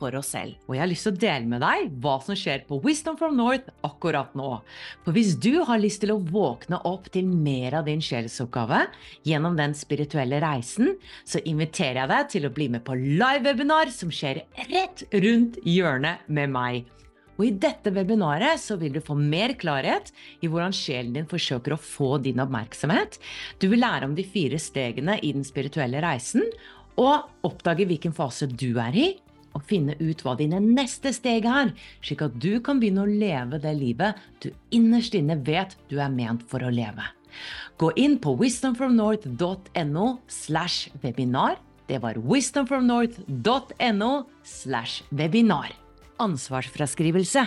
for oss selv. Og jeg har lyst til å dele med deg hva som skjer på Wisdom from North akkurat nå. For hvis du har lyst til å våkne opp til mer av din sjelsoppgave gjennom den spirituelle reisen, så inviterer jeg deg til å bli med på live-webinar som skjer rett rundt hjørnet med meg. Og I dette webinaret så vil du få mer klarhet i hvordan sjelen din forsøker å få din oppmerksomhet. Du vil lære om de fire stegene i den spirituelle reisen, og oppdage hvilken fase du er i, og finne ut hva dine neste steg er, slik at du kan begynne å leve det livet du innerst inne vet du er ment for å leve. Gå inn på wisdomfromnorth.no slash webinar. Det var wisdomfromnorth.no slash webinar. Ansvarsfraskrivelse.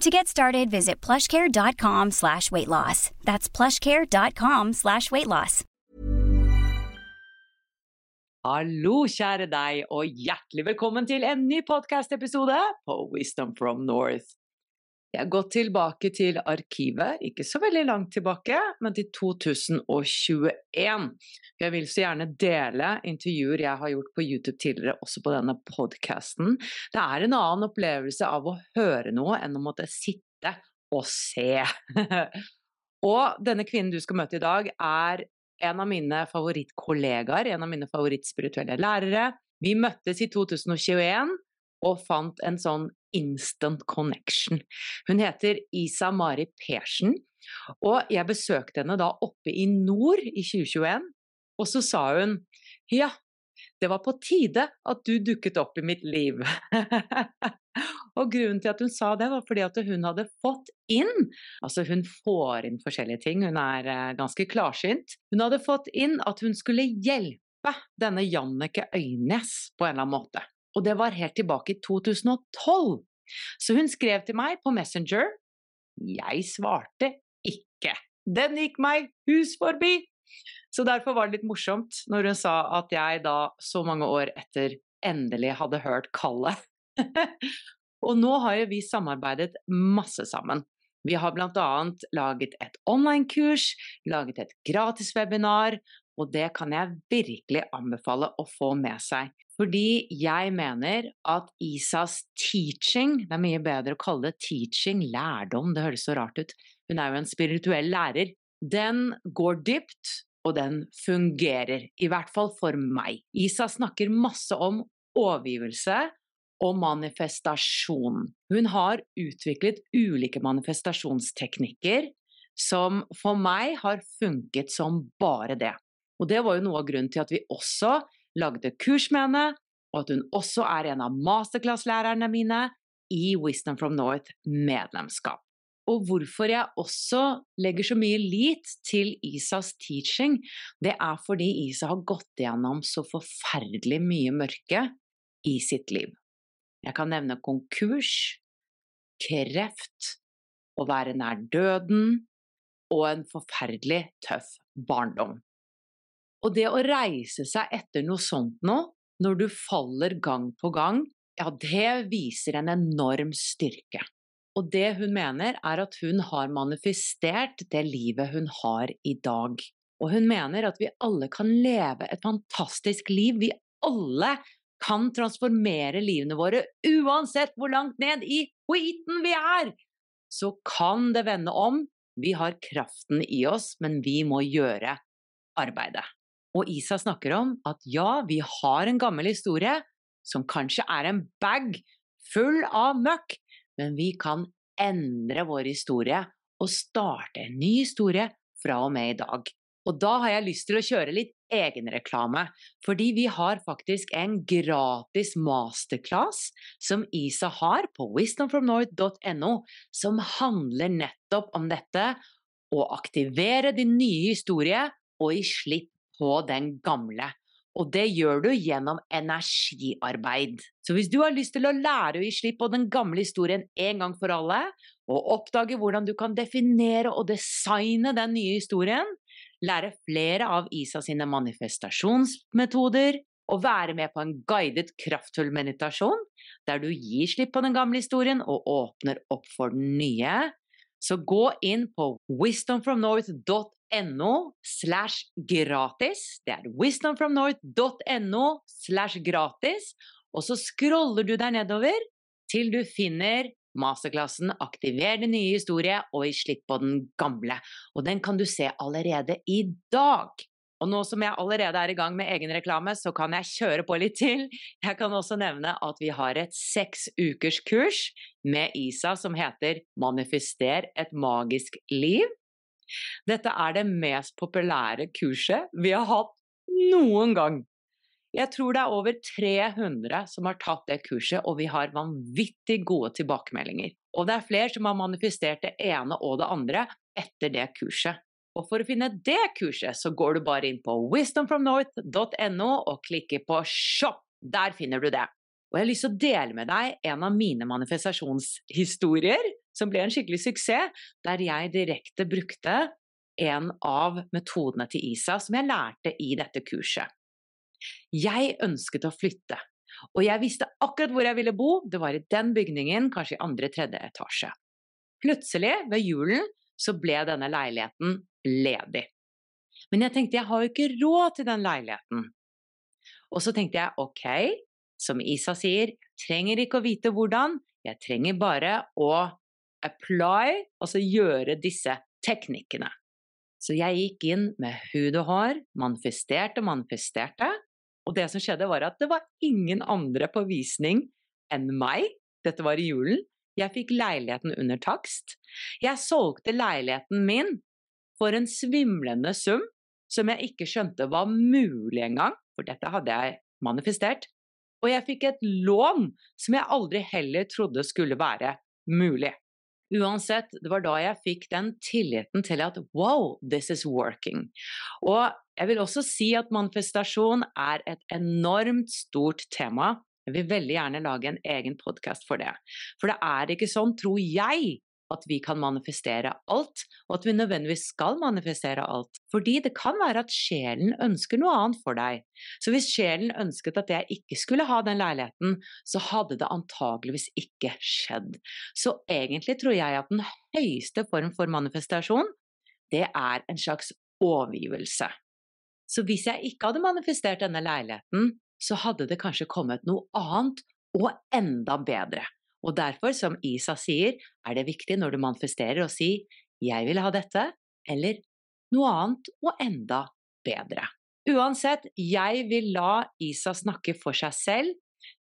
To get started, visit plushcare.com slash weight loss. That's plushcare.com slash weight loss. Hallo, kjære deg, og hjertelig velkommen til en ny podcast-episode på Wisdom from North. Jeg har gått tilbake til arkivet, ikke så veldig langt tilbake, men til 2021. Jeg vil så gjerne dele intervjuer jeg har gjort på YouTube tidligere, også på denne podkasten. Det er en annen opplevelse av å høre noe enn å måtte sitte og se. og denne kvinnen du skal møte i dag, er en av mine favorittkollegaer, en av mine favorittspirituelle lærere. Vi møttes i 2021 og fant en sånn instant connection. Hun heter Isa Mari Persen, og jeg besøkte henne da oppe i nord i 2021, og så sa hun ja, det var på tide at du dukket opp i mitt liv. og grunnen til at hun sa det, var fordi at hun hadde fått inn Altså, hun får inn forskjellige ting, hun er eh, ganske klarsynt. Hun hadde fått inn at hun skulle hjelpe denne Jannike Øynes på en eller annen måte. Og det var helt tilbake i 2012. Så hun skrev til meg på Messenger. Jeg svarte ikke. Den gikk meg hus forbi! Så derfor var det litt morsomt når hun sa at jeg da, så mange år etter, endelig hadde hørt kallet. og nå har jo vi samarbeidet masse sammen. Vi har annet laget et online-kurs, laget et gratis webinar, og det kan jeg virkelig anbefale å få med seg. Fordi jeg mener at Isas teaching Det er mye bedre å kalle det teaching, lærdom, det høres så rart ut. Hun er jo en spirituell lærer. Den går dypt, og den fungerer. I hvert fall for meg. Isa snakker masse om overgivelse og manifestasjon. Hun har utviklet ulike manifestasjonsteknikker som for meg har funket som bare det. Og det var jo noe av grunnen til at vi også lagde kurs med henne, og at hun også er en av masterclass-lærerne mine i Wisdom from North medlemskap. Og hvorfor jeg også legger så mye lit til Isas teaching, det er fordi Isa har gått igjennom så forferdelig mye mørke i sitt liv. Jeg kan nevne konkurs, kreft, å være nær døden og en forferdelig tøff barndom. Og det å reise seg etter noe sånt nå, når du faller gang på gang, ja, det viser en enorm styrke. Og det hun mener, er at hun har manifestert det livet hun har i dag. Og hun mener at vi alle kan leve et fantastisk liv. Vi alle kan transformere livene våre, uansett hvor langt ned i skiten vi er! Så kan det vende om. Vi har kraften i oss, men vi må gjøre arbeidet. Og Isa snakker om at ja, vi har en gammel historie som kanskje er en bag full av møkk, men vi kan endre vår historie og starte en ny historie fra og med i dag. Og da har jeg lyst til å kjøre litt egenreklame, fordi vi har faktisk en gratis masterclass som Isa har på wisdomfromnorth.no, som handler nettopp om dette å aktivere din nye historie og gi slipp på den gamle. Og det gjør du gjennom energiarbeid. Så hvis du har lyst til å lære å gi slipp på den gamle historien en gang for alle, og oppdage hvordan du kan definere og designe den nye historien, lære flere av Isa sine manifestasjonsmetoder, og være med på en guidet, kraftfull meditasjon, der du gir slipp på den gamle historien og åpner opp for den nye, så gå inn på wisdomfromnorth.no slash gratis. Det er wisdomfromnorth.no slash gratis. Og så scroller du deg nedover til du finner masterklassen Aktiver din nye historie og gi slipp på den gamle. Og den kan du se allerede i dag. Og nå som jeg allerede er i gang med egenreklame, så kan jeg kjøre på litt til. Jeg kan også nevne at vi har et seks ukers kurs med Isa som heter Manifester et magisk liv. Dette er det mest populære kurset vi har hatt noen gang. Jeg tror det er over 300 som har tatt det kurset, og vi har vanvittig gode tilbakemeldinger. Og det er flere som har manifestert det ene og det andre etter det kurset. Og for å finne det kurset, så går du bare inn på wisdomfromnorth.no og klikker på shop. Der finner du det. Og jeg har lyst til å dele med deg en av mine manifestasjonshistorier, som ble en skikkelig suksess, der jeg direkte brukte en av metodene til Isa som jeg lærte i dette kurset. Jeg ønsket å flytte, og jeg visste akkurat hvor jeg ville bo, det var i den bygningen, kanskje i andre-tredje etasje. Plutselig, ved julen, så ble denne leiligheten ledig. Men jeg tenkte jeg har jo ikke råd til den leiligheten. Og så tenkte jeg ok, som Isa sier, trenger ikke å vite hvordan, jeg trenger bare å apply, altså gjøre disse teknikkene. Så jeg gikk inn med hud og hår, manifesterte, manifesterte, og det som skjedde, var at det var ingen andre på visning enn meg. Dette var i julen. Jeg fikk leiligheten under takst. Jeg solgte leiligheten min for en svimlende sum som jeg ikke skjønte var mulig engang, for dette hadde jeg manifestert. Og jeg fikk et lån som jeg aldri heller trodde skulle være mulig. Uansett, det var da jeg fikk den tilliten til at wow, this is working. Og jeg vil også si at manifestasjon er et enormt stort tema. Jeg vil veldig gjerne lage en egen podkast for det. For det er ikke sånn, tror jeg, at vi kan manifestere alt, og at vi nødvendigvis skal manifestere alt. Fordi det kan være at sjelen ønsker noe annet for deg. Så hvis sjelen ønsket at jeg ikke skulle ha den leiligheten, så hadde det antageligvis ikke skjedd. Så egentlig tror jeg at den høyeste form for manifestasjon, det er en slags overgivelse. Så hvis jeg ikke hadde manifestert denne leiligheten, så hadde det kanskje kommet noe annet og enda bedre. Og derfor, som Isa sier, er det viktig når du manifesterer å si 'jeg vil ha dette', eller 'noe annet og enda bedre'. Uansett, jeg vil la Isa snakke for seg selv.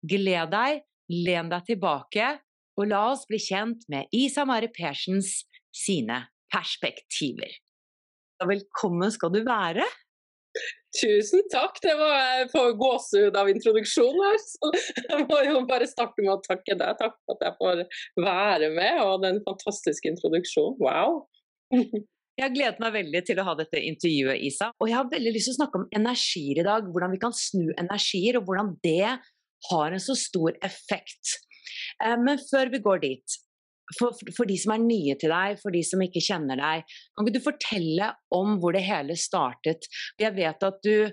Gled deg, len deg tilbake, og la oss bli kjent med Isa Mari Persens sine perspektiver. Velkommen skal du være. Tusen takk. Det var jeg får gåsehud av introduksjonen her. Så jeg må jo bare starte med å takke deg. Takk for at jeg får være med, og den fantastiske introduksjonen. Wow. Jeg har gledet meg veldig til å ha dette intervjuet, Isa. Og jeg har veldig lyst til å snakke om energier i dag. Hvordan vi kan snu energier, og hvordan det har en så stor effekt. Eh, men før vi går dit, for, for, de som er nye til deg, for de som ikke kjenner deg, kan ikke du fortelle om hvor det hele startet? Jeg vet at du,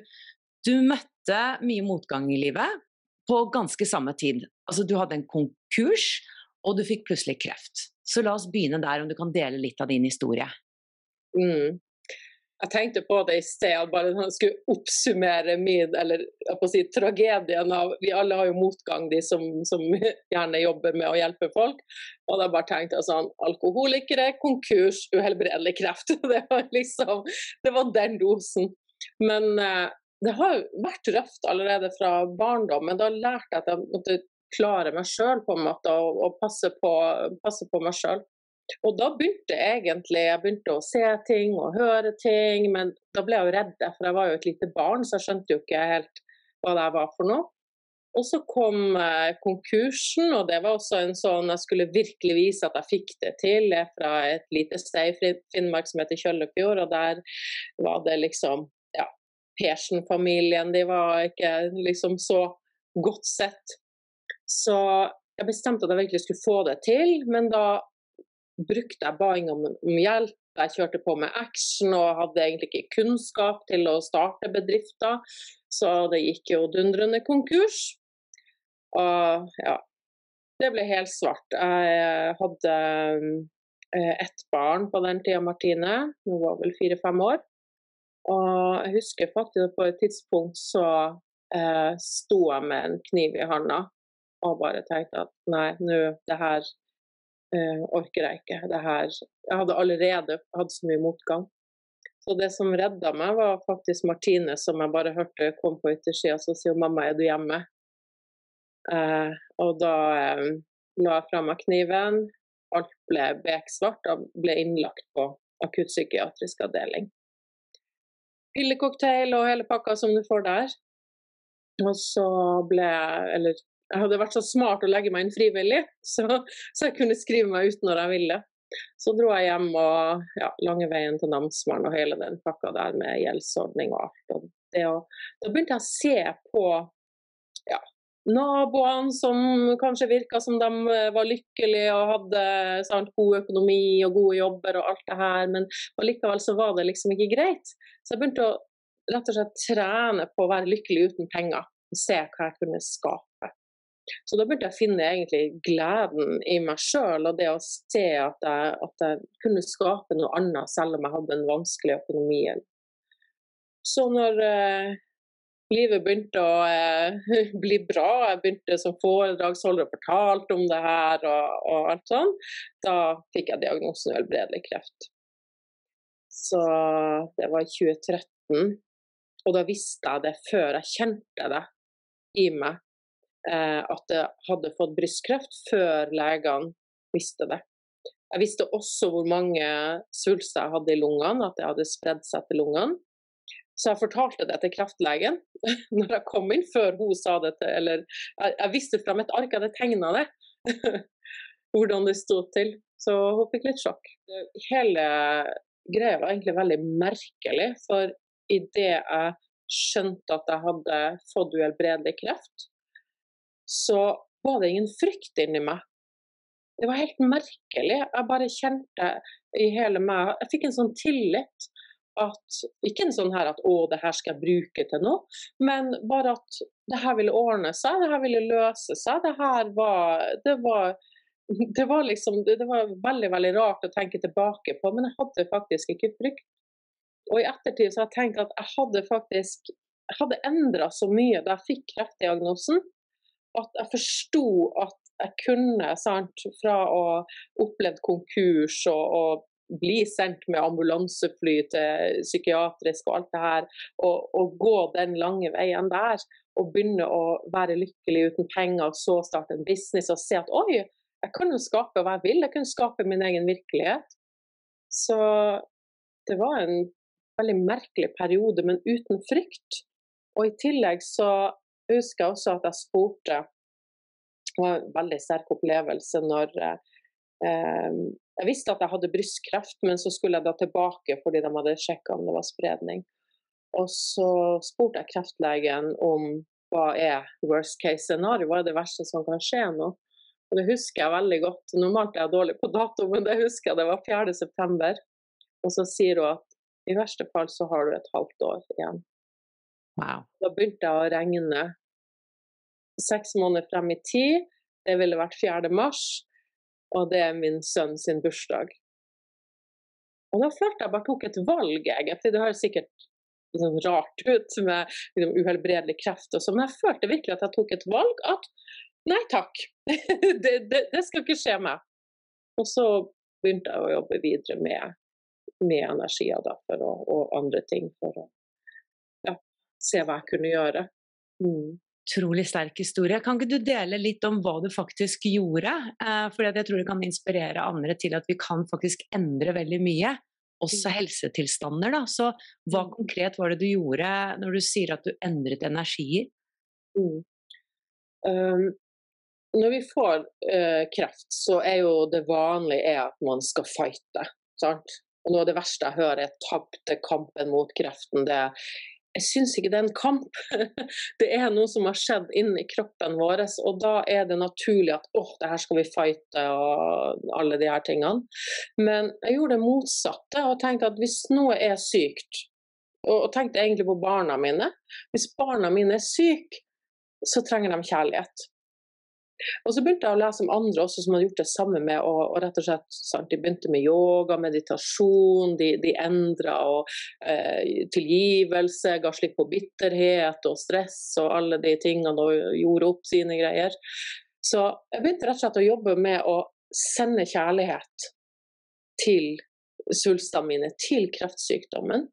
du møtte mye motgang i livet på ganske samme tid. Altså, du hadde en konkurs, og du fikk plutselig kreft. Så la oss begynne der, om du kan dele litt av din historie. Mm. Jeg tenkte på det i sted, bare når jeg skulle oppsummere min eller si, tragedien av Vi alle har jo motgang, de som, som gjerne jobber med å hjelpe folk. Og da bare tenkte jeg sånn Alkoholikere, konkurs, uhelbredelig kreft. Det var liksom Det var den dosen. Men eh, det har jo vært røft allerede fra barndommen. da lærte jeg at jeg måtte klare meg sjøl på en måte, og, og passe, på, passe på meg sjøl. Og da begynte egentlig jeg begynte å se ting og høre ting, men da ble jeg jo redd, for jeg var jo et lite barn, så jeg skjønte jo ikke helt hva det var for noe. Og så kom eh, konkursen, og det var også en sånn Jeg skulle virkelig vise at jeg fikk det til. Jeg er fra et lite sted i Finnmark som heter Kjøllefjord, og der var det liksom Ja, Persen-familien, de var ikke liksom så godt sett. Så jeg bestemte at jeg virkelig skulle få det til, men da brukte jeg ba om, om hjelp. Jeg kjørte på med action og hadde egentlig ikke kunnskap til å starte bedrifter. Så det gikk jo dundrende konkurs. Og ja, det ble helt svart. Jeg hadde eh, ett barn på den tida, Martine. Hun var vel fire-fem år. Og jeg husker faktisk at på et tidspunkt så eh, sto jeg med en kniv i handa og bare tenkte at nei, nå, det her uh, orker jeg ikke. Det her Jeg hadde allerede hatt så mye motgang. Så det som redda meg, var faktisk Martine, som jeg bare hørte kom på yttersida. Så sier 'mamma, er du hjemme?' Eh, og da eh, la jeg fra meg kniven. Alt ble beksvart og ble innlagt på akuttpsykiatrisk avdeling. Pillecocktail og hele pakka som du får der. Og så ble jeg, eller jeg hadde vært så smart å legge meg inn frivillig, så, så, jeg kunne skrive meg ut når jeg ville. Så dro jeg hjem og ja, lange veien til namsmannen og hele den pakka der med gjeldsordning og alt. Og det, og, da begynte jeg å se på ja, naboene som kanskje virka som de eh, var lykkelige og hadde sant, god økonomi og gode jobber og alt det her, men likevel så var det liksom ikke greit. Så jeg begynte å rett og slett trene på å være lykkelig uten penger. Og se hva jeg kunne skape. Så da begynte jeg å finne egentlig gleden i meg sjøl, og det å se at jeg, at jeg, kunne skape noe annet selv om jeg hadde en vanskelig økonomi. Så når eh, livet begynte å eh, bli bra, jeg begynte som foredragsholder og fortalte om det her og, og, alt sånn, da fikk jeg diagnosen uhelbredelig kreft. Så det var i 2013. Og da visste jeg det før jeg kjente det i meg at jeg hadde fått brystkreft før legene visste det. Jeg visste også hvor mange svulster jeg hadde i lungene, at det hadde spredd seg til lungene. Så jeg fortalte det til kreftlegen når jeg kom inn, før hun sa det til Eller jeg, jeg visste fram et ark, jeg hadde tegna det, hvordan det sto til. Så hun fikk litt sjokk. Hele greia var egentlig veldig merkelig, for idet jeg skjønte at jeg hadde fått uhelbredelig kreft, så var det ingen frykt inni meg. Det var helt merkelig. Jeg bare kjente i hele meg Jeg fikk en sånn tillit at Ikke en sånn her at 'å, det her skal jeg bruke til noe', men bare at det her ville ordne seg, det her ville løse seg. Det her var Det var, det var liksom Det var veldig, veldig rart å tenke tilbake på, men jeg hadde faktisk ikke frykt. Og i ettertid så har jeg tenkt at jeg hadde faktisk hadde endra så mye da jeg fikk kreftdiagnosen at jeg forsto at jeg kunne, sant, fra å opplevd konkurs og, og, bli sendt med ambulansefly til psykiatrisk og alt det her, og, og, gå den lange veien der, og begynne å være lykkelig uten penger, og så starte en business og se at oi, jeg kan jo skape hva jeg vil, jeg kunne skape min egen virkelighet. Så det var en veldig merkelig periode, men uten frykt. Og i tillegg så jeg husker også at jeg spurte Det var en veldig sterk opplevelse når eh, Jeg visste at jeg hadde brystkreft, men så skulle jeg da tilbake fordi de hadde sjekka om det var spredning. Og så spurte jeg kreftlegen om hva er worst case scenario, hva er det verste som kan skje nå? Og det husker jeg veldig godt. Normalt er jeg dårlig på dato, men det husker jeg det var 4.9. Og så sier hun at i verste fall så har du et halvt år igjen. Wow. Da begynte jeg å regne seks måneder frem i tid. Det ville vært 4. mars. og det er min sønn sin bursdag. Og da følte jeg bare tok et valg, egentlig. Det høres sikkert liksom rart ut med liksom, uhelbredelig kreft og sånn, men jeg følte virkelig at jeg tok et valg at nei takk, det, det, det, skal ikke skje meg. Og så begynte jeg å jobbe videre med, med energier da, å, og andre ting for å se hva jeg kunne gjøre. Mm. Utrolig sterk historie. Kan ikke du dele litt om hva du faktisk gjorde? Eh, for jeg tror det kan inspirere andre til at vi kan faktisk endre veldig mye. Også mm. helsetilstander. Da. Så hva mm. konkret var det du gjorde når du sier at du endret energier? Mm. Um, når vi får uh, kreft, så er jo det vanlige at man skal fighte. Sant? Og noe av det verste jeg hører, er tapte kampen mot kreften. Det jeg syns ikke det er en kamp. Det er noe som har skjedd inni kroppen vår, og da er det naturlig at åh, det her skal vi fighte og alle de her tingene. Men jeg gjorde det motsatte og tenkte at hvis noe er sykt, og tenkte egentlig på barna mine Hvis barna mine er syke, så trenger de kjærlighet. Og så begynte jeg å lese om andre også som hadde gjort det samme med og, og rett og slett sant, De begynte med yoga, meditasjon, de, de endra og eh, tilgivelse, ga slipp på bitterhet og stress og alle de tingene og gjorde opp sine greier. Så jeg begynte rett og slett å jobbe med å sende kjærlighet til svulstene mine, til kreftsykdommen.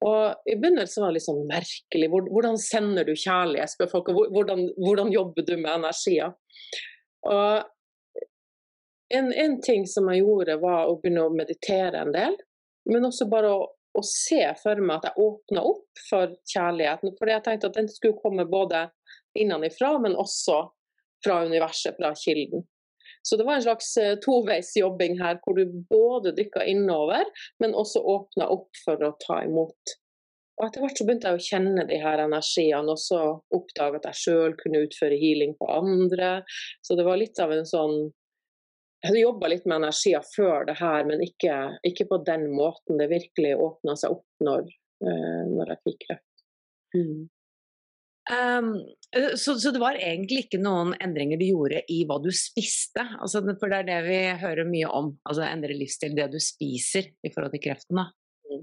Og I begynnelsen var det litt sånn merkelig. Hvordan sender du kjærlighet? spør folk. Hvordan, hvordan jobber du med energier? Og en, en, ting som jeg gjorde, var å begynne å meditere en del. Men også bare å, å se for meg at jeg åpna opp for kjærligheten. Fordi jeg tenkte at den skulle komme både innenfra, men også fra universet, fra kilden. Så det var en slags eh, toveisjobbing her, hvor du både dykka innover, men også åpna opp for å ta imot. Og Etter hvert så begynte jeg å kjenne de her energiene, og så oppdage at jeg sjøl kunne utføre healing på andre. Så det var litt av en sånn Jeg hadde jobba litt med energier før det her, men ikke, ikke på den måten. Det virkelig åpna seg opp når, uh, når jeg fikk kreft. Mm. Um, så, så, det var egentlig ikke noen endringer du gjorde i hva du spiste? Altså, for det er det vi hører mye om, altså endre livsstil, det du spiser i forhold til kreften. Mm.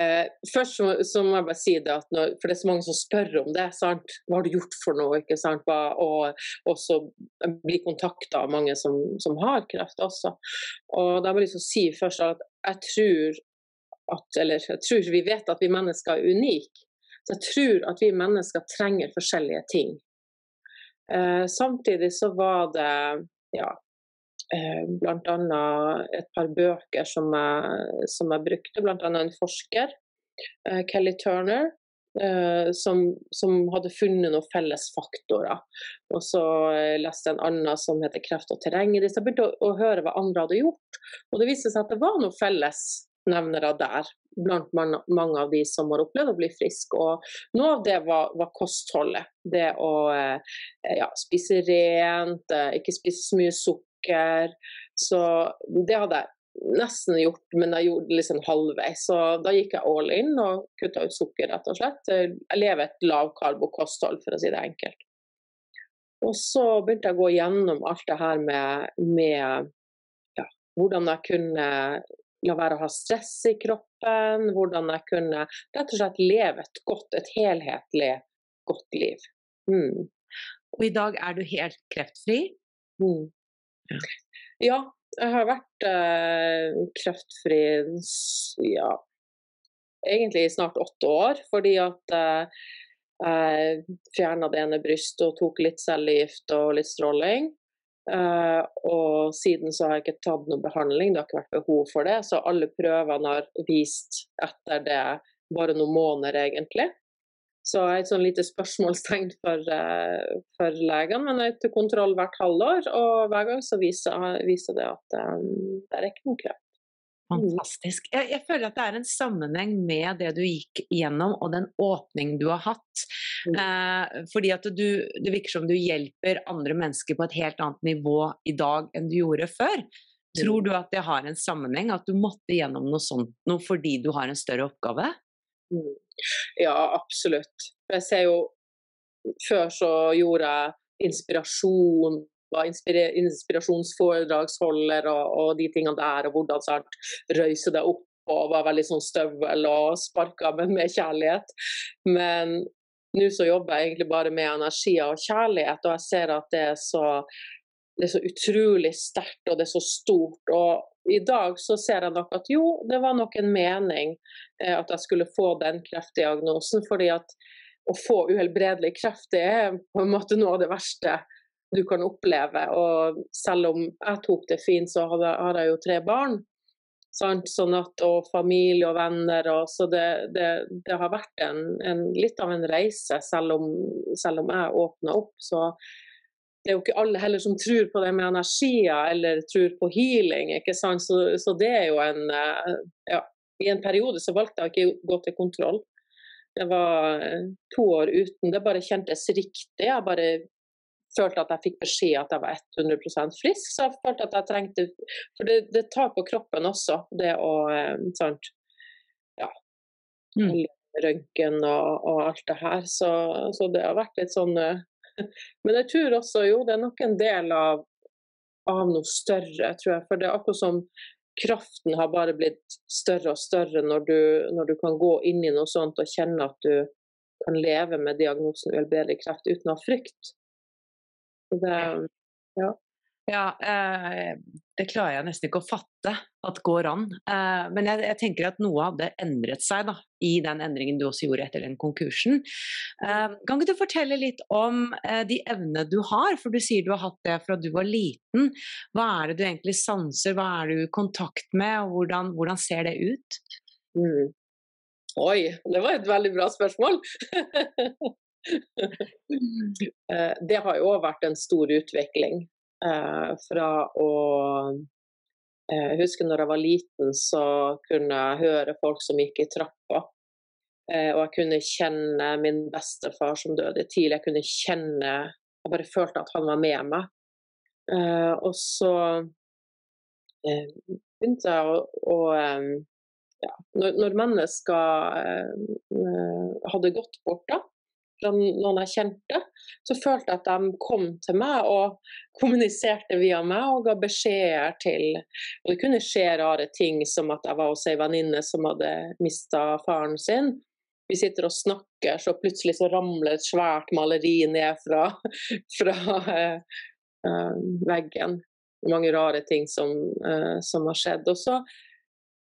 Eh, først så, så, må jeg bare si det at når, for det er så mange som spør om det. sant? Hva har du gjort for noe? ikke sant? Hva, og og så blir kontakta av mange som, som, har kreft også. Og da må jeg liksom si først at jeg tror at, eller jeg tror vi vet at vi mennesker er unike. Så jeg tror at vi mennesker trenger forskjellige ting. Eh, samtidig så var det ja, eh, bl.a. et par bøker som jeg, som jeg brukte, bl.a. en forsker, eh, Kelly Turner, eh, som, som, hadde funnet noen felles faktorer. Og så eh, leste jeg en annen som heter 'Kreft og terreng'. Så jeg begynte å, å, høre hva andre hadde gjort, og det viste seg at det var noen felles nevnere der, blant mange av de som har opplevd å bli friske. Og noe av det var, var kostholdet. Det å eh, ja, spise rent, eh, ikke spise så mye sukker. Så det hadde jeg nesten gjort, men jeg gjorde det liksom halvveis. Så da gikk jeg all in og kutta ut sukker, rett og slett. Jeg lever et lavkarbo-kosthold, for å si det enkelt. Og så begynte jeg å gå gjennom alt det her med, med ja, hvordan jeg kunne la være å ha stress i kroppen, hvordan jeg kunne rett og slett leve et godt, et helhetlig godt liv. Mm. Og i dag er du helt kreftfri? Mm. Ja. ja. jeg har vært eh, kreftfri ja, egentlig i snart åtte år, fordi at eh, jeg fjerna det ene brystet og tok litt cellegift og litt stråling. Uh, og siden så har jeg ikke tatt noe behandling, det har ikke vært behov for det. Så alle prøvene har vist etter det bare noen måneder, egentlig. Så jeg er et sånn lite spørsmålstegn for, uh, for legene, men jeg er til kontroll hvert halvår. Og hver gang så viser, viser det at um, det er ikke noe kreft. Mm. Fantastisk. Jeg, jeg, føler at det er en sammenheng med det du gikk gjennom og den åpning du har hatt. Mm. Eh, fordi at du, det virker som du hjelper andre mennesker på et helt annet nivå i dag enn du gjorde før. Tror mm. du at det har en sammenheng, at du måtte gjennom noe sånt noe fordi du har en større oppgave? Mm. Ja, absolutt. Jeg ser jo Før så gjorde jeg inspirasjon inspirasjonsforedragsholder og, og, de tingene der, og hvordan sant, røyse det opp og var veldig sånn støvel og sparka, men med kjærlighet. Men nå så jobber jeg egentlig bare med energi og kjærlighet, og jeg ser at det er så, det er så utrolig sterkt og det er så stort. Og i dag så ser jeg nok at jo, det var nok en mening eh, at jeg skulle få den kreftdiagnosen. fordi at å få uhelbredelig kreft det er på en måte noe av det verste du kan oppleve. Og selv om jeg tok det fint, så har jeg jo tre barn. Sant? Sånn at, og familie og venner. Og, så det, det, det, har vært en, en, litt av en reise, selv om, selv om jeg åpna opp. Så det er jo ikke alle heller som tror på det med energier eller tror på healing. ikke sant? Så, så det er jo en eh, ja, I en periode så valgte jeg ikke å gå til kontroll. Det var eh, to år uten. Det bare kjentes riktig. Jeg bare følte at jeg fikk beskjed at jeg var 100% frisk. Så jeg følte at jeg trengte For det, det tar på kroppen også, det å eh, sant, ja, mm. Røntgen og, og, alt det her. Så, så, det har vært litt sånn eh, Men jeg tror også, jo, det er nok en del av, av noe større, tror jeg. For det er akkurat som kraften har bare blitt større og større når du, når du kan gå inn i noe sånt og kjenne at du kan leve med diagnosen uhelbredelig kreft uten å ha frykt. Det, ja. ja eh, det klarer jeg nesten ikke å fatte at går an. Eh, men jeg, jeg, tenker at noe hadde endret seg da, i den endringen du også gjorde etter den konkursen. Eh, kan ikke du fortelle litt om eh, de evnene du har? For du sier du har hatt det fra du var liten. Hva er det du egentlig sanser, hva er du i kontakt med, og hvordan, hvordan ser det ut? Mm. Oi, det var et veldig bra spørsmål. Eh, det har jo òg vært en stor utvikling. Eh, fra å eh, Jeg husker når jeg var liten, så kunne jeg høre folk som gikk i trappa. Og jeg kunne kjenne min bestefar som døde tidlig. Jeg kunne kjenne Jeg bare følte at han var med meg. Og så begynte jeg å, å ja, når, når, mennesker hadde gått bort, da, noen jeg kjente, så følte jeg at de kom til meg og kommuniserte via meg og ga beskjeder til Og det kunne skje rare ting, som at jeg var hos ei venninne som hadde mista faren sin. Vi sitter og snakker, så plutselig så ramler et svært maleri ned fra, fra uh, uh, veggen. Mange rare ting som, uh, som har skjedd. Og så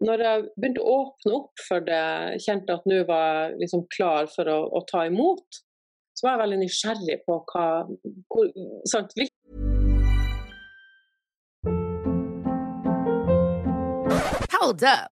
når jeg begynte å åpne opp for det, kjente at nå var jeg liksom klar for å, å, ta imot, så var jeg veldig nysgjerrig på hva hvor, sant, Hold up.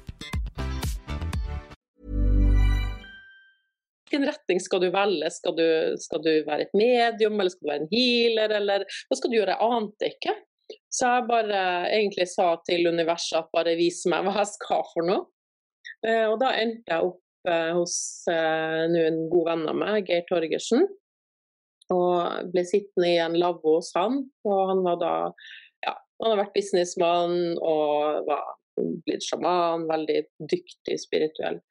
Hvilken retning skal du velge? Skal du, skal du, være et medium, eller skal du være en healer, eller hva skal du gjøre? Ante ikke. Så jeg bare egentlig sa til universet at bare vis meg hva jeg skal for noe. Eh, og da endte jeg opp eh, hos eh, en god venn av meg, Geir Torgersen. Og ble sittende i en lavvo hos han. Og han var da ja, han har vært businessmann og var blitt sjaman, veldig dyktig spirituell.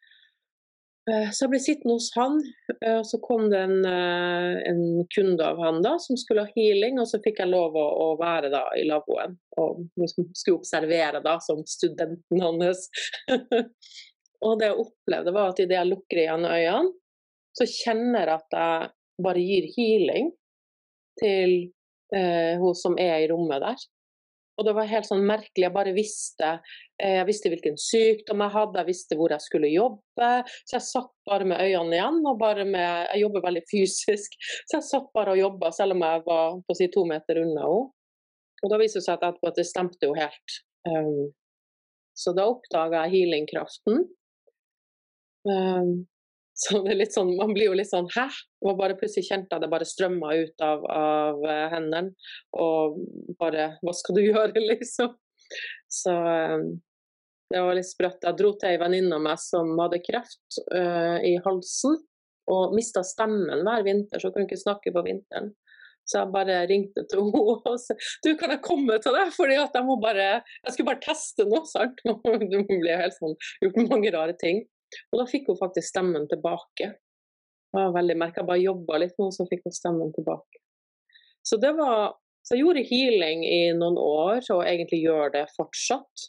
Eh, så jeg ble sittende hos han, eh, og så kom det en, eh, en, kunde av han da, som skulle ha healing, og så fikk jeg lov å, å være da i lavvoen og liksom skulle observere da som studenten hans. og det jeg opplevde, var at idet jeg lukker igjen øynene, så kjenner jeg at jeg bare gir healing til eh, hun som er i rommet der. Og det var helt sånn merkelig. Jeg bare visste eh, jeg visste hvilken sykdom jeg hadde, jeg visste hvor jeg skulle jobbe. Så jeg satt bare med øynene igjen. og bare med, Jeg jobber veldig fysisk, så jeg satt bare og jobba selv om jeg var på å si to meter unna henne. Og da viste det seg etterpå at det stemte jo helt. Um, så da oppdaga jeg healingkraften. Um, så det er litt sånn, man blir jo litt sånn hæ? Og bare plutselig kjente jeg det bare strømma ut av, av eh, hendene. Og bare hva skal du gjøre, liksom? Så, eh, Det var litt sprøtt. Jeg dro til ei venninne av meg som hadde kreft uh, i halsen og mista stemmen hver vinter, så hun kunne ikke snakke på vinteren. Så jeg bare ringte til henne og sa du, kan jeg komme til deg? Fordi at jeg må bare, jeg skulle bare teste noe. sant? Du blir helt sånn, gjort mange rare ting. Og da fikk hun faktisk stemmen tilbake. Det var veldig merkelig. Jeg bare jobba litt med henne, så fikk hun stemmen tilbake. Så var, så jeg gjorde healing i noen år, og egentlig gjør det fortsatt.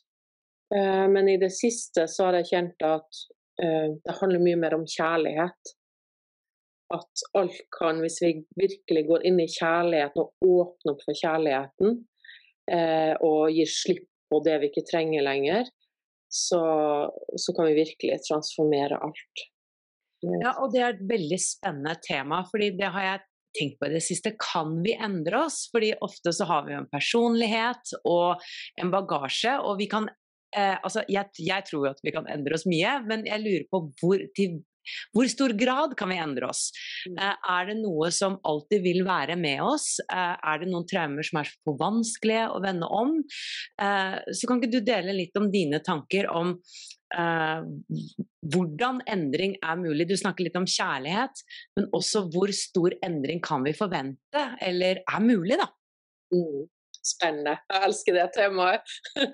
Eh, men i det siste så har jeg kjent at eh, det handler mye mer om kjærlighet at alt kan, hvis vi virkelig går inn i kjærligheten og åpner opp for kjærligheten, eh, og gir slipp på det vi ikke trenger lenger, så, så, kan vi virkelig transformere alt. Ja, og det er et veldig spennende tema, fordi det har jeg tenkt på i det siste. Kan vi endre oss? Fordi ofte så har vi en personlighet og en bagasje, og vi kan Eh, altså, jeg, jeg, tror at vi kan endre oss mye, men jeg lurer på hvor, til hvor stor grad kan vi endre oss? Mm. Eh, er det noe som alltid vil være med oss? Eh, er det noen traumer som er for vanskelige å vende om? Eh, så kan ikke du dele litt om dine tanker om hvordan endring er mulig? Du snakker litt om kjærlighet, men også hvor stor endring kan vi forvente, eller er mulig, da? Mm spennende. Jeg elsker det temaet.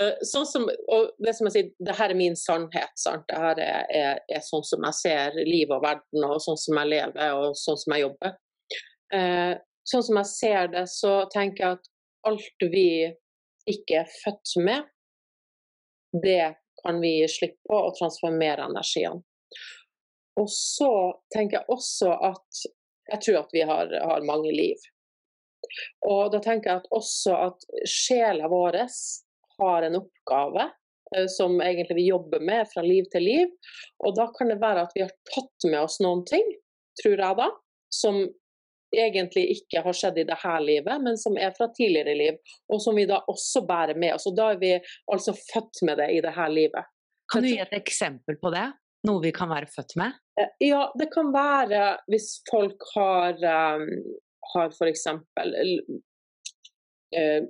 Eh, sånn som, og det som jeg sier, det her er min sannhet. Sant? Det er, er, er, sånn som jeg ser livet og verden, og sånn som jeg lever og sånn som jeg jobber. Eh, sånn som jeg ser det, så tenker jeg at alt vi ikke er født med, det kan vi gi slipp på og transformere energiene. Og så tenker jeg også at jeg tror at vi har, har mange liv. Og da tenker jeg at også at sjela vår har en oppgave eh, som egentlig vi jobber med fra liv til liv. Og da kan det være at vi har tatt med oss noen ting, tror jeg da, som egentlig ikke har skjedd i dette livet, men som er fra tidligere liv, og som vi da også bærer med oss. Og da er vi altså født med det i dette livet. Kan du gi et eksempel på det? Noe vi kan være født med? Eh, ja, det kan være hvis folk har um, har f.eks. Eh,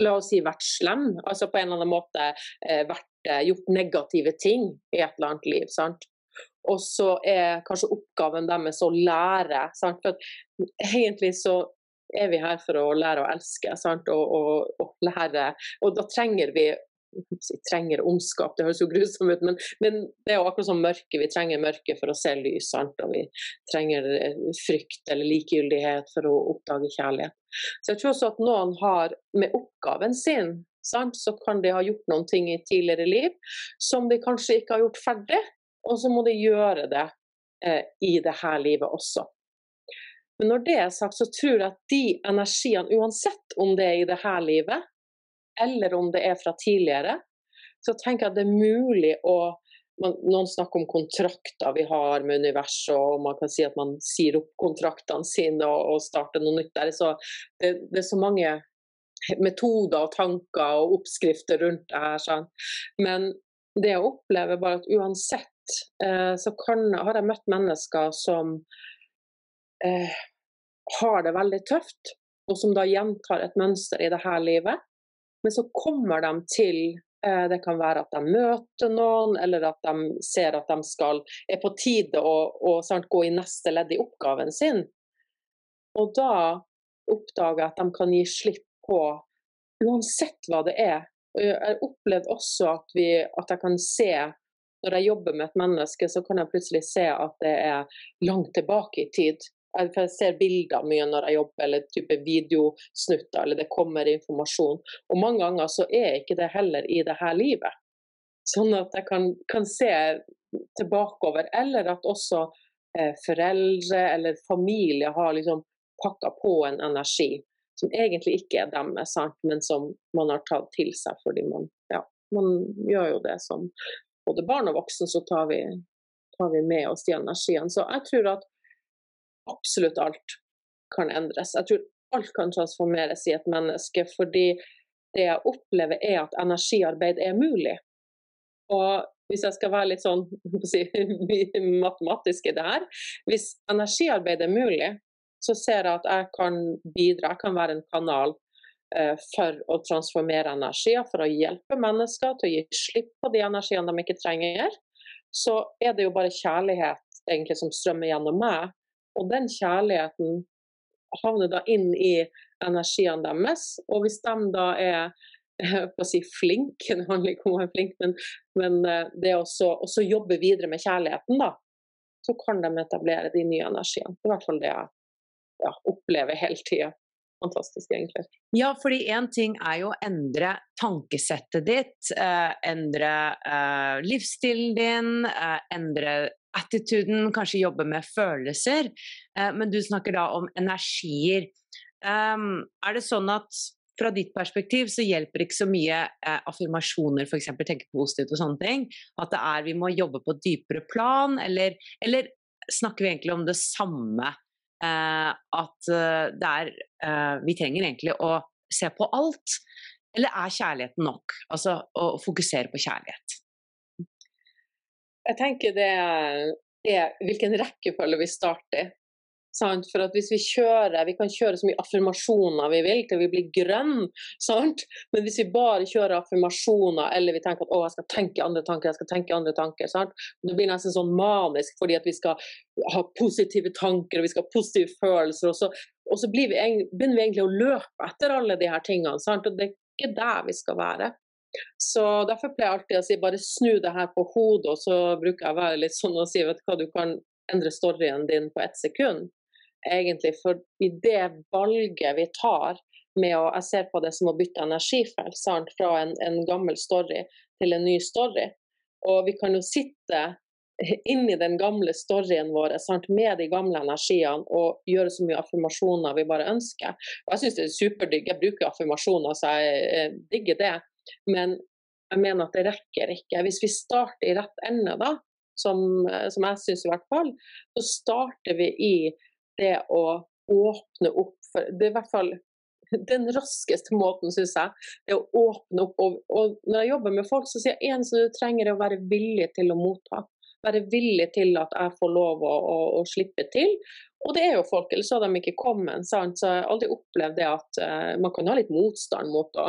la oss si vært slem, altså på en eller annen måte eh, vært, eh, gjort negative ting i et eller annet liv. sant? Og så er kanskje oppgaven deres å lære. Sant? For egentlig så er vi her for å lære å elske sant? Og, og, og lære. Og da trenger vi si, trenger ondskap, det høres jo grusomt ut, men, men, det er jo akkurat som mørke. Vi trenger mørke for å se lys, sant? og vi trenger eh, frykt eller likegyldighet for å oppdage kjærlighet. Så jeg tror også at noen har med oppgaven sin, sant? så kan de ha gjort noen ting i tidligere liv som de kanskje ikke har gjort ferdig, og så må de gjøre det eh, i det her livet også. Men når det er sagt, så tror jeg at de energiene, uansett om det er i det her livet, eller om det er fra tidligere, så tenker jeg at det er mulig å noen snakker om kontrakter vi har med universet, og man kan si at man sier opp kontraktene sine og, og starter noe nytt der. Så det, det, er så mange metoder og tanker og oppskrifter rundt det her. Sånn. Men det jeg opplever, bare at uansett eh, så kan, har jeg møtt mennesker som eh, har det veldig tøft, og som da gjentar et mønster i dette livet. Men så kommer de til eh, det kan være at de møter noen, eller at de ser at de skal, er på tide å, å sant, gå i neste ledd i oppgaven sin. Og da oppdager jeg at de kan gi slipp på uansett hva det er. Jeg har opplevd også at, vi, at jeg kan se når jeg jobber med et menneske, så kan jeg plutselig se at det er langt tilbake i tid. Jeg ser bilder mye når jeg jobber, eller type videosnutter, eller det kommer informasjon. Og mange ganger så er ikke det heller i det her livet. Sånn at jeg kan, kan se tilbakeover. Eller at også eh, foreldre eller familie har liksom pakka på en energi som egentlig ikke er deres, men som man har tatt til seg fordi man, ja, man gjør jo det som både barn og voksen, så tar vi, tar vi med oss de energiene. Så jeg tror at absolutt alt kan endres. Jeg tror alt kan transformeres i et menneske, fordi det jeg opplever er at energiarbeid er mulig. Og hvis jeg skal være litt sånn si, matematisk i det her Hvis energiarbeid er mulig, så ser jeg at jeg kan bidra, jeg kan være en kanal eh, for å transformere energier, for å hjelpe mennesker til å gi slipp på de energiene de ikke trenger, så er det jo bare kjærlighet egentlig som strømmer gjennom meg. Og den kjærligheten havner da inn i energiene deres. Og hvis de da er på å si flink, det handler ikke om å være flink, men, men eh, det å jobbe videre med kjærligheten, da, så kan de etablere de nye energiene. Det er i hvert fall det jeg ja, opplever hele tida. Fantastisk, egentlig. Ja, fordi én ting er jo å endre tankesettet ditt, eh, endre eh, livsstilen din, eh, endre attituden, kanskje jobbe med følelser. Eh, men du snakker da om energier. Um, er det sånn at fra ditt perspektiv så hjelper ikke så mye eh, affirmasjoner, f.eks. tenke positivt og sånne ting. At det er vi må jobbe på dypere plan, eller, eller snakker vi egentlig om det samme? Eh, at eh, det er eh, Vi trenger egentlig å se på alt. Eller er kjærligheten nok? Altså å fokusere på kjærlighet. Jeg tenker det er hvilken rekkefølge vi starter. Sant? For at hvis vi kjører Vi kan kjøre så mye affirmasjoner vi vil til vi blir grønne, men hvis vi bare kjører affirmasjoner eller vi tenker at å, jeg skal tenke andre tanker, jeg skal tenke andre tanker sant? Det blir nesten sånn manisk fordi at vi skal ha positive tanker og vi skal ha positive følelser. Og så, og så vi, begynner vi egentlig å løpe etter alle de her tingene. Sant? Og det er ikke der vi skal være. Så Derfor pleier jeg alltid å si bare snu det her på hodet, og så bruker jeg å være litt sånn og si vet du hva, du kan endre storyen din på ett sekund egentlig. For i det valget vi tar med å Jeg ser på det som å bytte energifelt fra en, en, gammel story til en ny story. Og vi kan jo sitte inni den gamle storyen vår sant? med de gamle energiene og gjøre så mye affirmasjoner vi bare ønsker. Og jeg syns det er superdigg. Jeg bruker affirmasjoner, så jeg, jeg digger det. Men jeg mener at det rekker ikke. Hvis vi starter i rett ende, da, som, som jeg syns i hvert fall, så starter vi i det å åpne opp for Det er i hvert fall den raskeste måten, syns jeg. Det å åpne opp. Og, og, når jeg jobber med folk, så sier jeg eneste du trenger er å være villig til å motta. Være villig til at jeg får lov å, å, å slippe til. Og det er jo folk, ellers hadde de ikke kommet. Sant? Så jeg har aldri opplevd det at uh, man kan ha litt motstand mot å,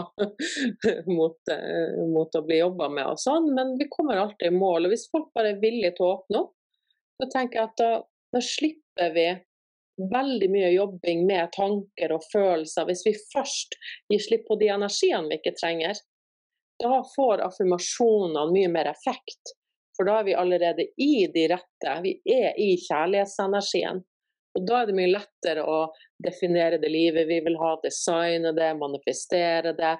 mot, uh, mot å bli jobba med og sånn, men vi kommer alltid i mål. Og hvis folk bare er villige til å åpne opp, så tenker jeg at da, da slipper vi veldig mye jobbing med tanker og følelser. Hvis vi først gir slipp på de energiene vi ikke trenger, da får affirmasjonene mye mer effekt. For da er vi allerede i de rette, vi er i kjærlighetsenergien. Og da er det mye lettere å definere det livet vi vil ha, designe det, manifestere det.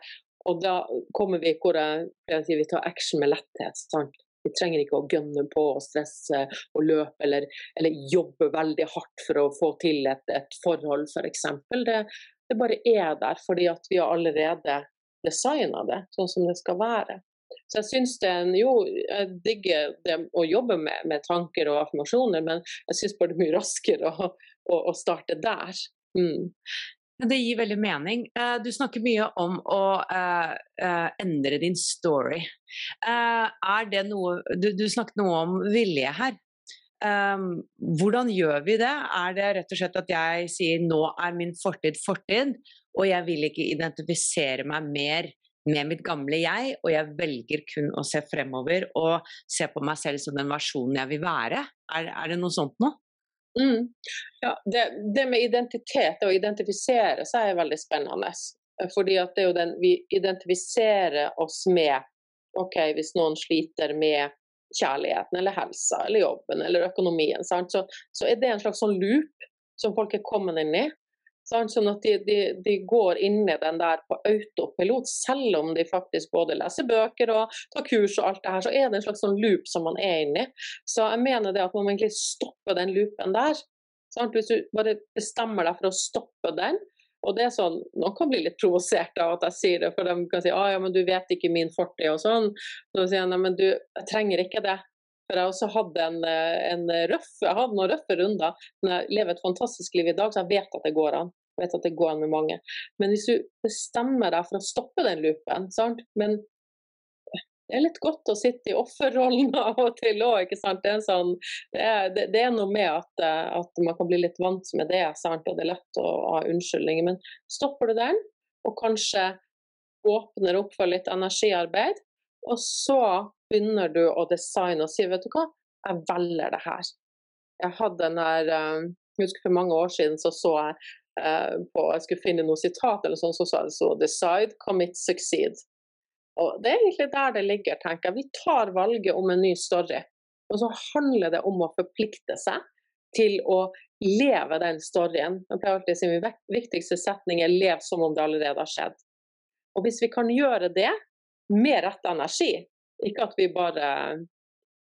Og da kommer vi hvor jeg vi tar action med letthet. Sant? Vi trenger ikke å gønne på og stresse og løpe eller, eller jobbe veldig hardt for å få til et, et forhold, f.eks. Det, det bare er der fordi at vi har allerede designa det sånn som det skal være. Så jeg syns er Jo, jeg digger det å jobbe med, med tanker og affirmasjoner, men jeg syns bare det er mye raskere å, å, å starte der. Mm. Det gir veldig mening. Eh, du snakker mye om å uh, uh, endre din story. Uh, er det noe du, du, snakket noe om vilje her. Um, hvordan gjør vi det? Er det rett og slett at jeg sier nå er min fortid fortid, og jeg vil ikke identifisere meg mer med mitt gamle jeg, og jeg velger kun å se fremover og se på meg selv som den versjonen jeg vil være? Er, er det noe sånt noe? Mm. Ja, det, det, med identitet, det å identifisere seg, er veldig spennende. Fordi at det er jo den vi identifiserer oss med OK, hvis noen sliter med kjærligheten eller helsa eller jobben eller økonomien, så, så, er det en slags sånn loop som folk er kommet inn i. Sånn at de, de, de, går inn i den der på autopilot, selv om de faktisk både leser bøker og tar kurs og alt det her, så er det en slags sånn loop som man er inne i. Så jeg mener det at man egentlig stoppe den loopen der. Sant? Hvis du bare bestemmer deg for å stoppe den, og det er sånn, Noen kan bli litt provosert av at jeg sier det, for de kan si ah, ja, men du vet ikke min fortid og sånn. Så sier jeg nei, men du, jeg trenger ikke det. For jeg også hadde en, en røff, jeg hadde noen røffe runder, men jeg lever et fantastisk liv i dag, så jeg vet at det går an. Jeg vet at det går an med mange. Men hvis du bestemmer deg for å stoppe den loopen sant? Men det er litt godt å sitte i offerrollen av og til òg. Det, sånn, det, det, det, er noe med at, at, man kan bli litt vant med det, sant? og det er lett å ha unnskyldninger. Men stopper du den, og kanskje åpner opp for litt energiarbeid. Og så begynner du å designe og si vet du hva, jeg velger det her. Jeg hadde den der eh, Jeg husker for mange år siden så så jeg eh, på Jeg skulle finne noe sitat eller sånn, så sa det så Decide, commit, succeed. Og Det er egentlig der det ligger, tenker jeg. Vi tar valget om en ny story. Og så handler det om å forplikte seg til å leve den storyen. Jeg pleier alltid å si Min viktigste setning er 'lev som om det allerede har skjedd'. Og hvis vi kan gjøre det med rett energi, ikke at vi bare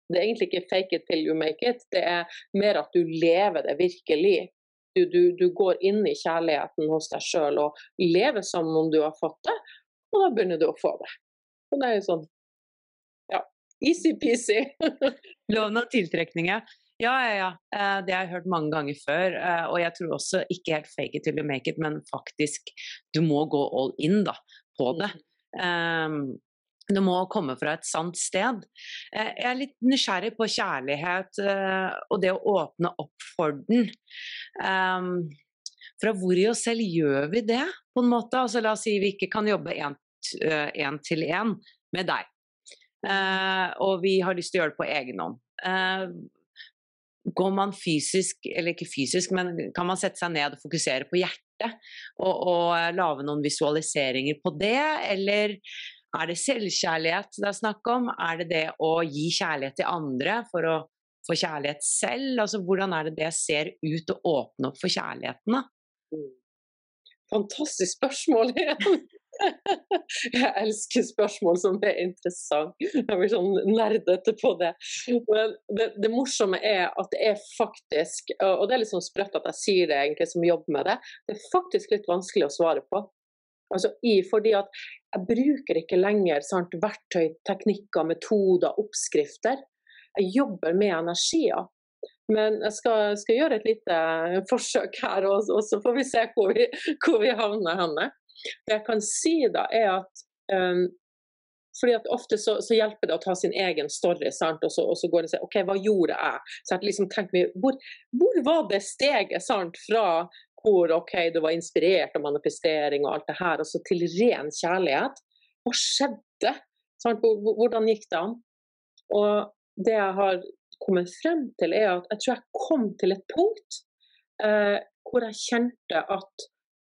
Det er egentlig ikke 'fake it till you make it', det er mer at du lever det virkelig. Du, du, du går inn i kjærligheten hos deg sjøl og lever som om du har fått det, og da begynner du å få det. Og det er jo sånn Ja, easy-peasy. Loven av tiltrekning, ja. Ja, ja, ja. Eh, det har jeg hørt mange ganger før. Eh, og jeg tror også ikke helt fake it till you make it, men faktisk du må gå all in da, på det. Um, det må komme fra et sant sted. Jeg er litt nysgjerrig på kjærlighet og det å åpne opp for den. Um, fra hvor i oss selv gjør vi det, på en måte? Altså, la oss si vi ikke kan jobbe én til én med deg. Og vi har lyst til å gjøre det på egen hånd. Går man fysisk, eller ikke fysisk, men kan man sette seg ned og fokusere på hjertet? Og, og lage noen visualiseringer på det, eller er det selvkjærlighet det er snakk om? Er det det å gi kjærlighet til andre for å få kjærlighet selv? Altså, hvordan er det det ser ut å åpne opp for kjærligheten? da? Mm. Fantastisk spørsmål igjen! Jeg elsker spørsmål som er interessant. Jeg blir sånn nerdete på det. Men det, det, morsomme er at det er faktisk, og det er litt sånn sprøtt at jeg sier det egentlig som jobber med det, det er faktisk litt vanskelig å svare på. Altså i, fordi at jeg bruker ikke lenger sant, verktøy, teknikker, metoder, oppskrifter. Jeg jobber med energier. Men jeg skal, skal gjøre et lite forsøk her, og, og, så får vi se hvor vi, hvor vi havner henne. Det jeg kan si da, er at um, fordi at Ofte så, så, hjelper det å ta sin egen story, sant? Og, så, og så går det og sier OK, hva gjorde jeg? Så jeg liksom tenker meg, hvor, hvor var det steget sant? fra hvor OK, du var inspirert av manifestering og alt det her, og så til ren kjærlighet? Hva skjedde? Sant? Hvordan gikk det an? Og det jeg har kommet frem til, er at jeg tror jeg kom til et punkt eh, hvor jeg kjente at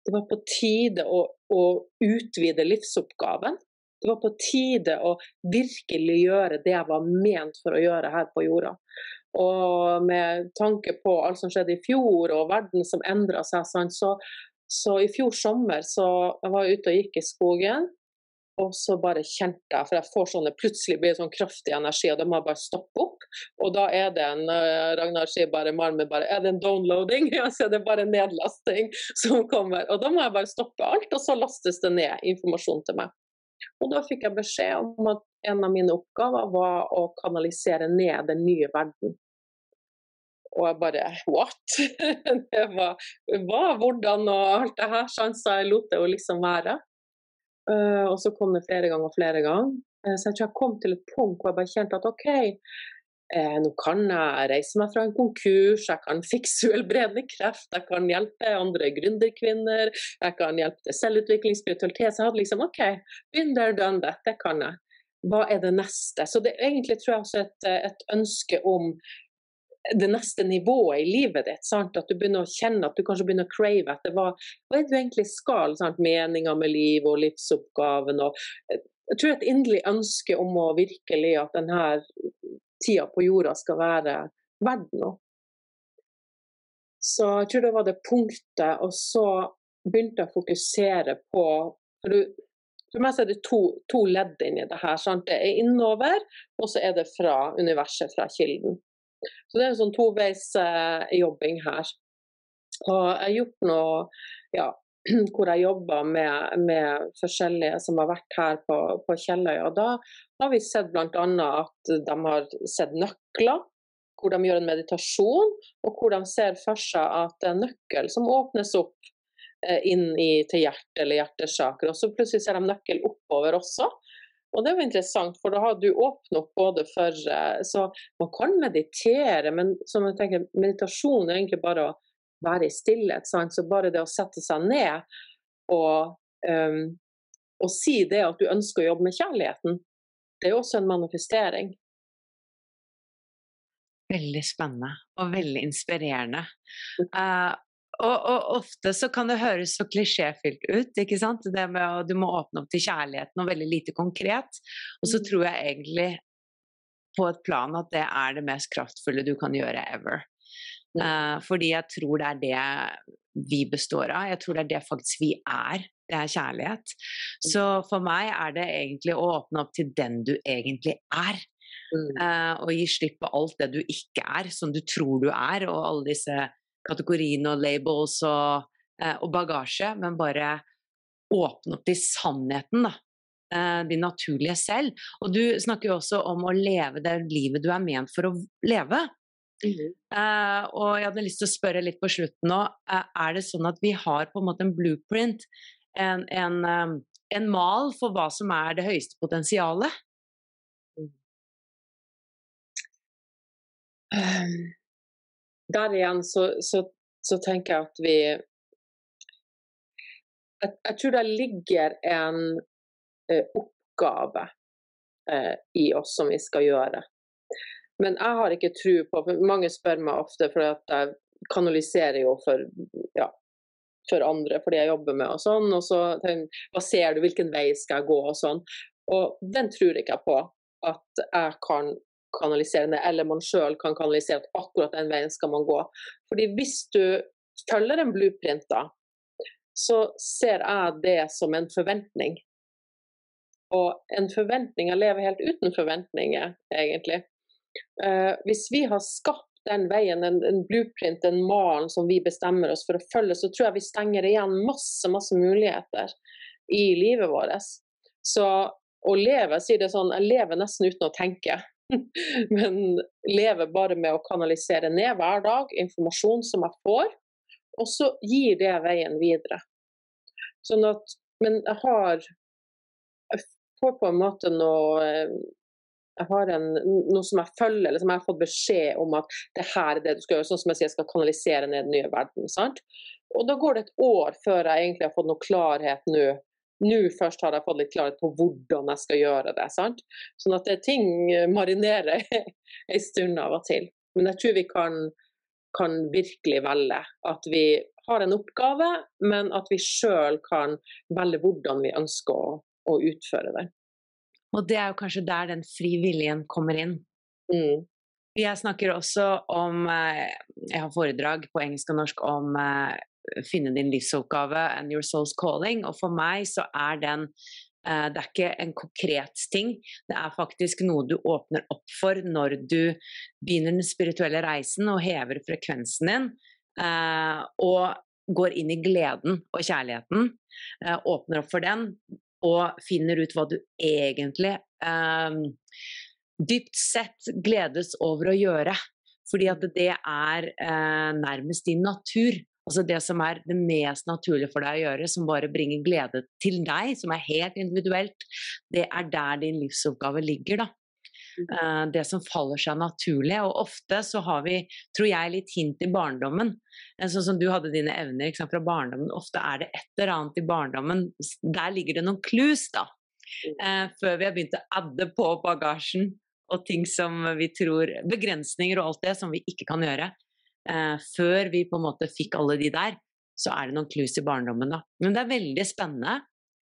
det var på tide å, å utvide livsoppgaven. Det var på tide å virkelig gjøre det jeg var ment for å gjøre her på jorda. Og med tanke på alt som skjedde i fjor, og verden som endra seg, så, så, i fjor sommer så jeg var jeg ute og gikk i skogen. Og så bare kjente jeg, for jeg får sånne plutselig blir sånn kraftig energi, og da må jeg bare stoppe opp. Og da er det en uh, Ragnar sier bare Malmen bare Er det en downloading? Ja, så er det bare nedlasting som kommer. Og da må jeg bare stoppe alt, og så lastes det ned informasjon til meg. Og da fikk jeg beskjed om at en av mine oppgaver var å kanalisere ned den nye verden. Og jeg bare What? det var hva, hvordan og alt det her. Så jeg lot det å liksom være. Uh, og så kom det flere ganger og flere ganger. Uh, så jeg tror jeg kom til et punkt hvor jeg bare kjente at OK, uh, nå kan jeg reise meg fra en konkurs, jeg kan fikse uhelbredende kreft, jeg kan hjelpe andre gründerkvinner, jeg kan hjelpe til selvutvikling, spiritualitet. Så jeg hadde liksom OK, been there, done that, det kan jeg. Hva er det neste? Så det er egentlig tror jeg også et, et ønske om det neste nivået i livet ditt. Sant? At du begynner å kjenne at du kanskje begynner å crave etter hva, hva er du egentlig skal? Sant? Meninga med livet og livsoppgaven. Og, eh, jeg tror et inderlig ønske om å virkelig at denne tida på jorda skal være verdt noe. Så jeg tror det var det punktet. Og så begynte jeg å fokusere på for, du, for meg er det to, to ledd inni det her. Sant? Det er innover, og så er det fra universet, fra kilden. Så det er en sånn toveisjobbing uh, her. Og jeg har gjort noe ja, hvor jeg jobber med, med, forskjellige som har vært her på, på Kjelløya. Da har vi sett bl.a. at de har sett nøkler, hvor de gjør en meditasjon, og hvor de ser for seg at det er en nøkkel som åpnes opp eh, inn i, til hjertet eller hjertesaker. Og så plutselig ser de nøkkel oppover også. Og det er jo interessant, for da har du åpnet opp både for eh, Så man kan meditere, men som jeg tenker, meditasjon er egentlig bare å være i stillhet. Sant? Så bare det å sette seg ned og um, og si det at du ønsker å jobbe med kjærligheten, det er jo også en manifestering. Veldig spennende og veldig inspirerende. Uh, og, og, ofte så kan det høres så klisjéfylt ut, ikke sant. Det med at du må åpne opp til kjærligheten og veldig lite konkret. Og så mm. tror jeg egentlig på et plan at det er det mest kraftfulle du kan gjøre ever. Uh, fordi jeg tror det er det vi består av. Jeg tror det er det faktisk vi er. Det er kjærlighet. Mm. Så for meg er det egentlig å åpne opp til den du egentlig er. Uh, og gi slipp på alt det du ikke er, som du tror du er, og alle disse kategoriene og labels og, uh, og bagasje, men bare åpne opp til sannheten, da. Uh, din naturlige selv. Og du snakker jo også om å leve det livet du er ment for å leve. Mm. Uh, og jeg hadde lyst til å spørre litt på slutten nå. Uh, er det sånn at vi har på en måte en blueprint, en, en, um, en mal for hva som er det høyeste potensialet? Um, der igjen så, så, så, tenker jeg at vi Jeg, jeg tror det ligger en eh, oppgave i oss som vi skal gjøre. Men jeg har ikke tro på Mange spør meg ofte, for jeg kanaliserer jo for, ja, for andre, fordi jeg jobber med og sånn. Og så hva ser du, hvilken vei skal jeg gå og sånn. Og den tror ikke jeg på at jeg kan kanalisere det, eller man sjøl kan kanalisere at akkurat den veien skal man gå. Fordi hvis du følger en blueprint, da, så ser jeg det som en forventning. Og en forventning Jeg lever helt uten forventninger, egentlig. Uh, hvis vi har skapt den veien, en, en, blueprint, en malen som vi bestemmer oss for å følge, så tror jeg vi stenger igjen masse, masse muligheter i livet vårt. Så å leve, sier det sånn, jeg lever nesten uten å tenke. Men lever bare med å kanalisere ned hver dag informasjon som jeg får, og så gir det veien videre. Sånn at, men jeg har Jeg får på en måte noe eh, jeg har en, noe som jeg følger, eller som jeg har fått beskjed om at det her er det du skal gjøre, sånn som jeg sier, jeg skal kanalisere ned den nye verden. sant? Og da går det et år før jeg egentlig har fått noe klarhet nå. Nå først har jeg fått litt klarhet på hvordan jeg skal gjøre det. sant? Sånn at det, ting marinerer en stund av og til. Men jeg tror vi kan, kan virkelig velge at vi har en oppgave, men at vi sjøl kan velge hvordan vi ønsker å, å utføre den. Og det er jo kanskje der den frivilligen kommer inn. Mm. Jeg snakker også om eh, Jeg har foredrag på engelsk og norsk om uh, finne din livsoppgave and your soul's calling. Og for meg så er den uh, Det er ikke en konkret ting. Det er faktisk noe du åpner opp for når du begynner den spirituelle reisen og hever frekvensen din. Uh, og går inn i gleden og kjærligheten. åpner opp for den og finner ut hva du egentlig um, dypt sett gledes over å gjøre. Fordi at det er eh, nærmest din natur. Altså det som er det mest naturlige for deg å gjøre, som bare bringer glede til deg, som er helt individuelt, det er der din livsoppgave ligger, da. Uh, det som faller seg naturlig. Og ofte så har vi, tror jeg, litt hint i barndommen. Uh, sånn som du hadde dine evner sant, fra barndommen. Ofte er det et eller annet i barndommen. Der ligger det noen clues, da. Uh, før vi har begynt å adde på bagasjen og ting som vi tror Begrensninger og alt det som vi ikke kan gjøre. Før vi på en måte fikk alle de der, så er det noen clues i barndommen, da. Men det er veldig spennende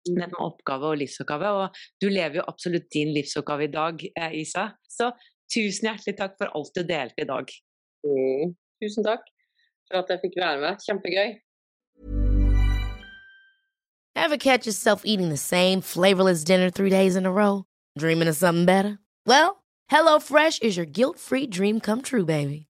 med oppgave og livsoppgave. Og du lever jo absolutt din livsoppgave i dag, eh, Isa. Så tusen hjertelig takk for alt du delte i dag. Mm, tusen takk for at jeg fikk være med. Kjempegøy. Ever catch yourself eating the same flavorless dinner three days in a row? Dreaming of something better? Well, HelloFresh is your guilt-free dream come true, baby.